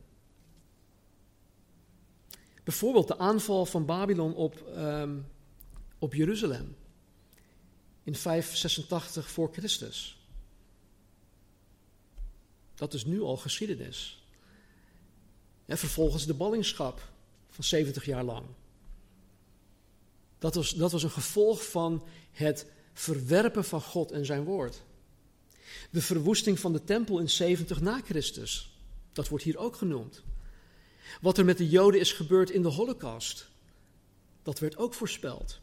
Bijvoorbeeld de aanval van Babylon op, um, op Jeruzalem in 586 voor Christus. Dat is nu al geschiedenis. En vervolgens de ballingschap van 70 jaar lang. Dat was, dat was een gevolg van het verwerpen van God en zijn woord. De verwoesting van de tempel in 70 na Christus. Dat wordt hier ook genoemd. Wat er met de Joden is gebeurd in de Holocaust. Dat werd ook voorspeld.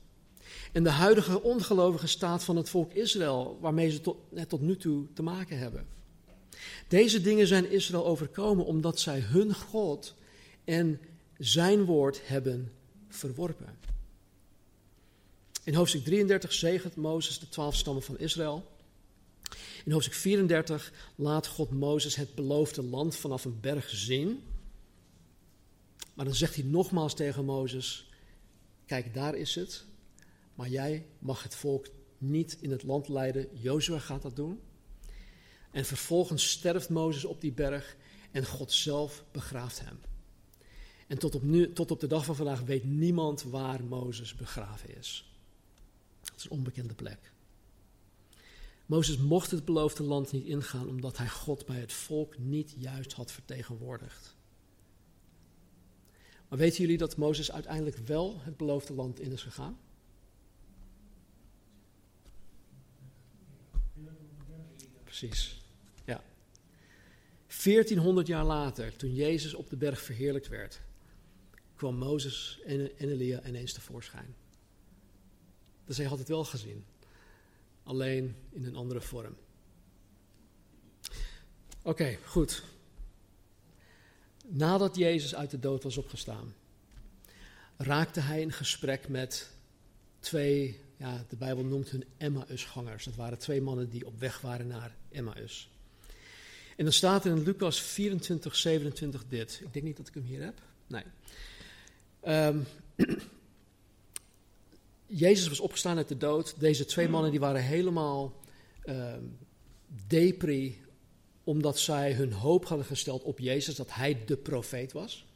En de huidige ongelovige staat van het volk Israël, waarmee ze tot, tot nu toe te maken hebben. Deze dingen zijn Israël overkomen omdat zij hun God en zijn woord hebben verworpen. In hoofdstuk 33 zegent Mozes de twaalf stammen van Israël. In hoofdstuk 34 laat God Mozes het beloofde land vanaf een berg zien. Maar dan zegt hij nogmaals tegen Mozes: Kijk, daar is het. Maar jij mag het volk niet in het land leiden. Jozua gaat dat doen. En vervolgens sterft Mozes op die berg en God zelf begraaft hem. En tot op, nu, tot op de dag van vandaag weet niemand waar Mozes begraven is. Het is een onbekende plek. Mozes mocht het beloofde land niet ingaan omdat hij God bij het volk niet juist had vertegenwoordigd. Maar weten jullie dat Mozes uiteindelijk wel het beloofde land in is gegaan? Precies. Ja. 1400 jaar later, toen Jezus op de berg verheerlijkt werd, kwam Mozes en, Elia ineens tevoorschijn. Dus hij had het wel gezien, alleen in een andere vorm. Oké, goed. Nadat Jezus uit de dood was opgestaan, raakte hij in gesprek met twee, ja, de Bijbel noemt hun Emmausgangers. Dat waren twee mannen die op weg waren naar Emmaus. En dan staat in Lucas 24, 27 dit. Ik denk niet dat ik hem hier heb. Nee. Um, Jezus was opgestaan uit de dood. Deze twee mannen die waren helemaal um, depri, omdat zij hun hoop hadden gesteld op Jezus, dat hij de profeet was.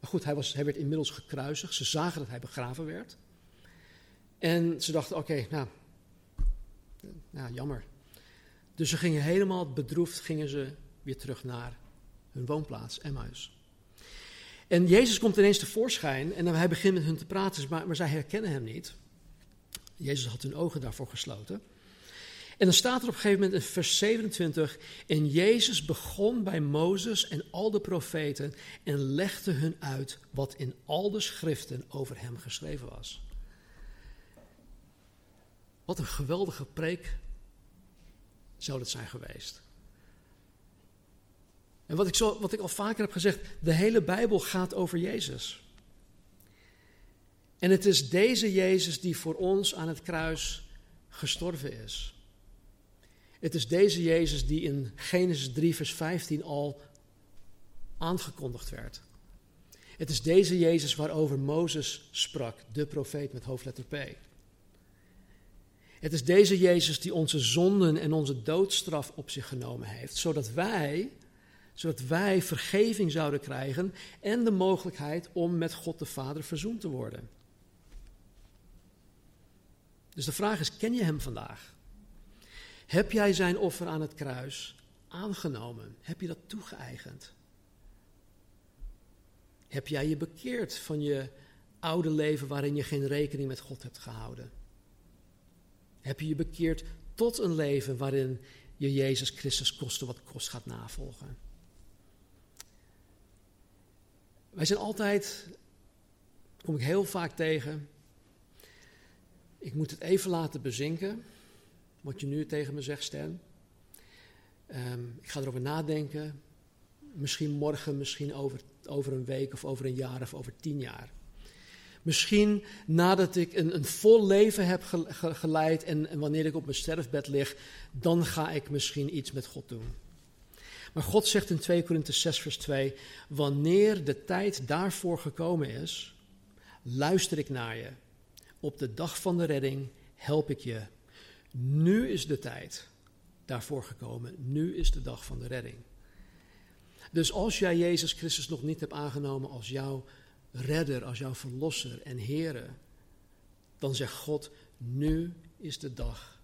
Maar goed, hij, was, hij werd inmiddels gekruisigd. Ze zagen dat hij begraven werd. En ze dachten, oké, nou, nou, jammer. Dus ze gingen helemaal bedroefd, gingen ze weer terug naar hun woonplaats, Emmaus. En Jezus komt ineens tevoorschijn en hij begint met hun te praten, maar, maar zij herkennen hem niet. Jezus had hun ogen daarvoor gesloten. En dan staat er op een gegeven moment in vers 27: En Jezus begon bij Mozes en al de profeten en legde hun uit wat in al de schriften over hem geschreven was. Wat een geweldige preek zou dat zijn geweest. En wat ik, zo, wat ik al vaker heb gezegd, de hele Bijbel gaat over Jezus. En het is deze Jezus die voor ons aan het kruis gestorven is. Het is deze Jezus die in Genesis 3, vers 15 al aangekondigd werd. Het is deze Jezus waarover Mozes sprak, de profeet met hoofdletter P. Het is deze Jezus die onze zonden en onze doodstraf op zich genomen heeft, zodat wij, zodat wij vergeving zouden krijgen en de mogelijkheid om met God de Vader verzoend te worden. Dus de vraag is, ken je Hem vandaag? Heb jij Zijn offer aan het kruis aangenomen? Heb je dat toegeëigend? Heb jij je bekeerd van je oude leven waarin je geen rekening met God hebt gehouden? Heb je je bekeerd tot een leven waarin je Jezus Christus koste wat kost gaat navolgen? Wij zijn altijd, kom ik heel vaak tegen, ik moet het even laten bezinken. wat je nu tegen me zegt, Stan. Ehm, ik ga erover nadenken. Misschien morgen, misschien over, over een week of over een jaar of over tien jaar. Misschien nadat ik een, een vol leven heb geleid en, en wanneer ik op mijn sterfbed lig, dan ga ik misschien iets met God doen. Maar God zegt in 2 Korinthe 6 vers 2, wanneer de tijd daarvoor gekomen is, luister ik naar je. Op de dag van de redding help ik je. Nu is de tijd daarvoor gekomen. Nu is de dag van de redding. Dus als jij Jezus Christus nog niet hebt aangenomen als jouw redder, als jouw verlosser en Here, dan zegt God, nu is de dag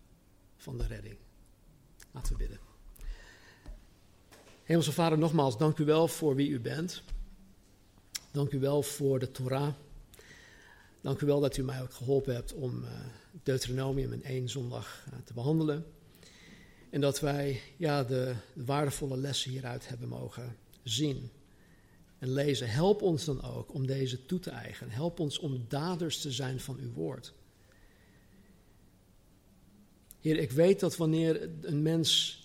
van de redding. Laten we bidden. Hemelse Vader, nogmaals, dank u wel voor wie u bent. Dank u wel voor de Torah. Dank u wel dat u mij ook geholpen hebt om uh, Deuteronomium in één zondag uh, te behandelen. En dat wij ja, de, de waardevolle lessen hieruit hebben mogen zien en lezen. Help ons dan ook om deze toe te eigenen. Help ons om daders te zijn van uw woord. Heer, ik weet dat wanneer een mens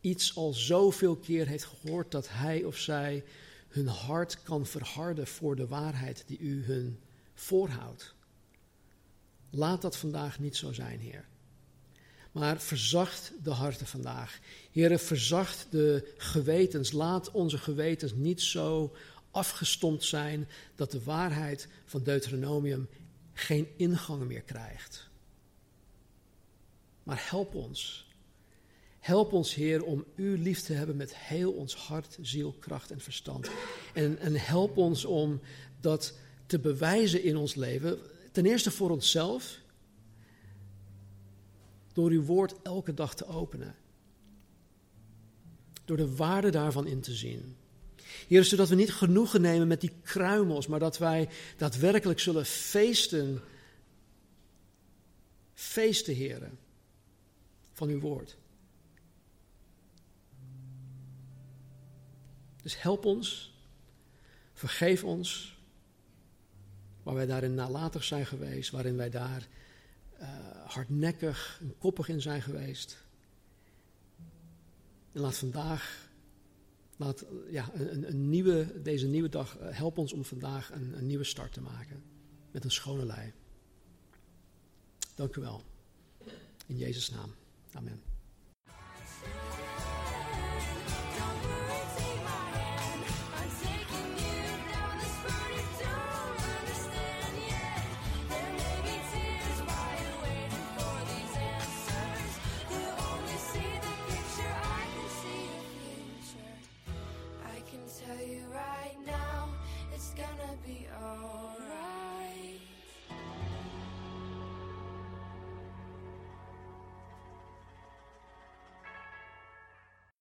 iets al zoveel keer heeft gehoord, dat hij of zij hun hart kan verharden voor de waarheid die u hun voorhoudt. Laat dat vandaag niet zo zijn, Heer. Maar verzacht de harten vandaag. Heer, verzacht de gewetens. Laat onze gewetens niet zo afgestompt zijn dat de waarheid van Deuteronomium geen ingang meer krijgt. Maar help ons. Help ons, Heer, om U lief te hebben met heel ons hart, ziel, kracht en verstand. En, en help ons om dat te bewijzen in ons leven. Ten eerste voor onszelf, door uw woord elke dag te openen. Door de waarde daarvan in te zien. Heer, zodat we niet genoegen nemen met die kruimels, maar dat wij daadwerkelijk zullen feesten. Feesten, heren, van uw woord. Dus help ons, vergeef ons, waar wij daarin nalatig zijn geweest, waarin wij daar uh, hardnekkig en koppig in zijn geweest. En laat vandaag, laat, ja, een, een nieuwe, deze nieuwe dag, uh, help ons om vandaag een, een nieuwe start te maken. Met een schone lei. Dank u wel. In Jezus' naam. Amen.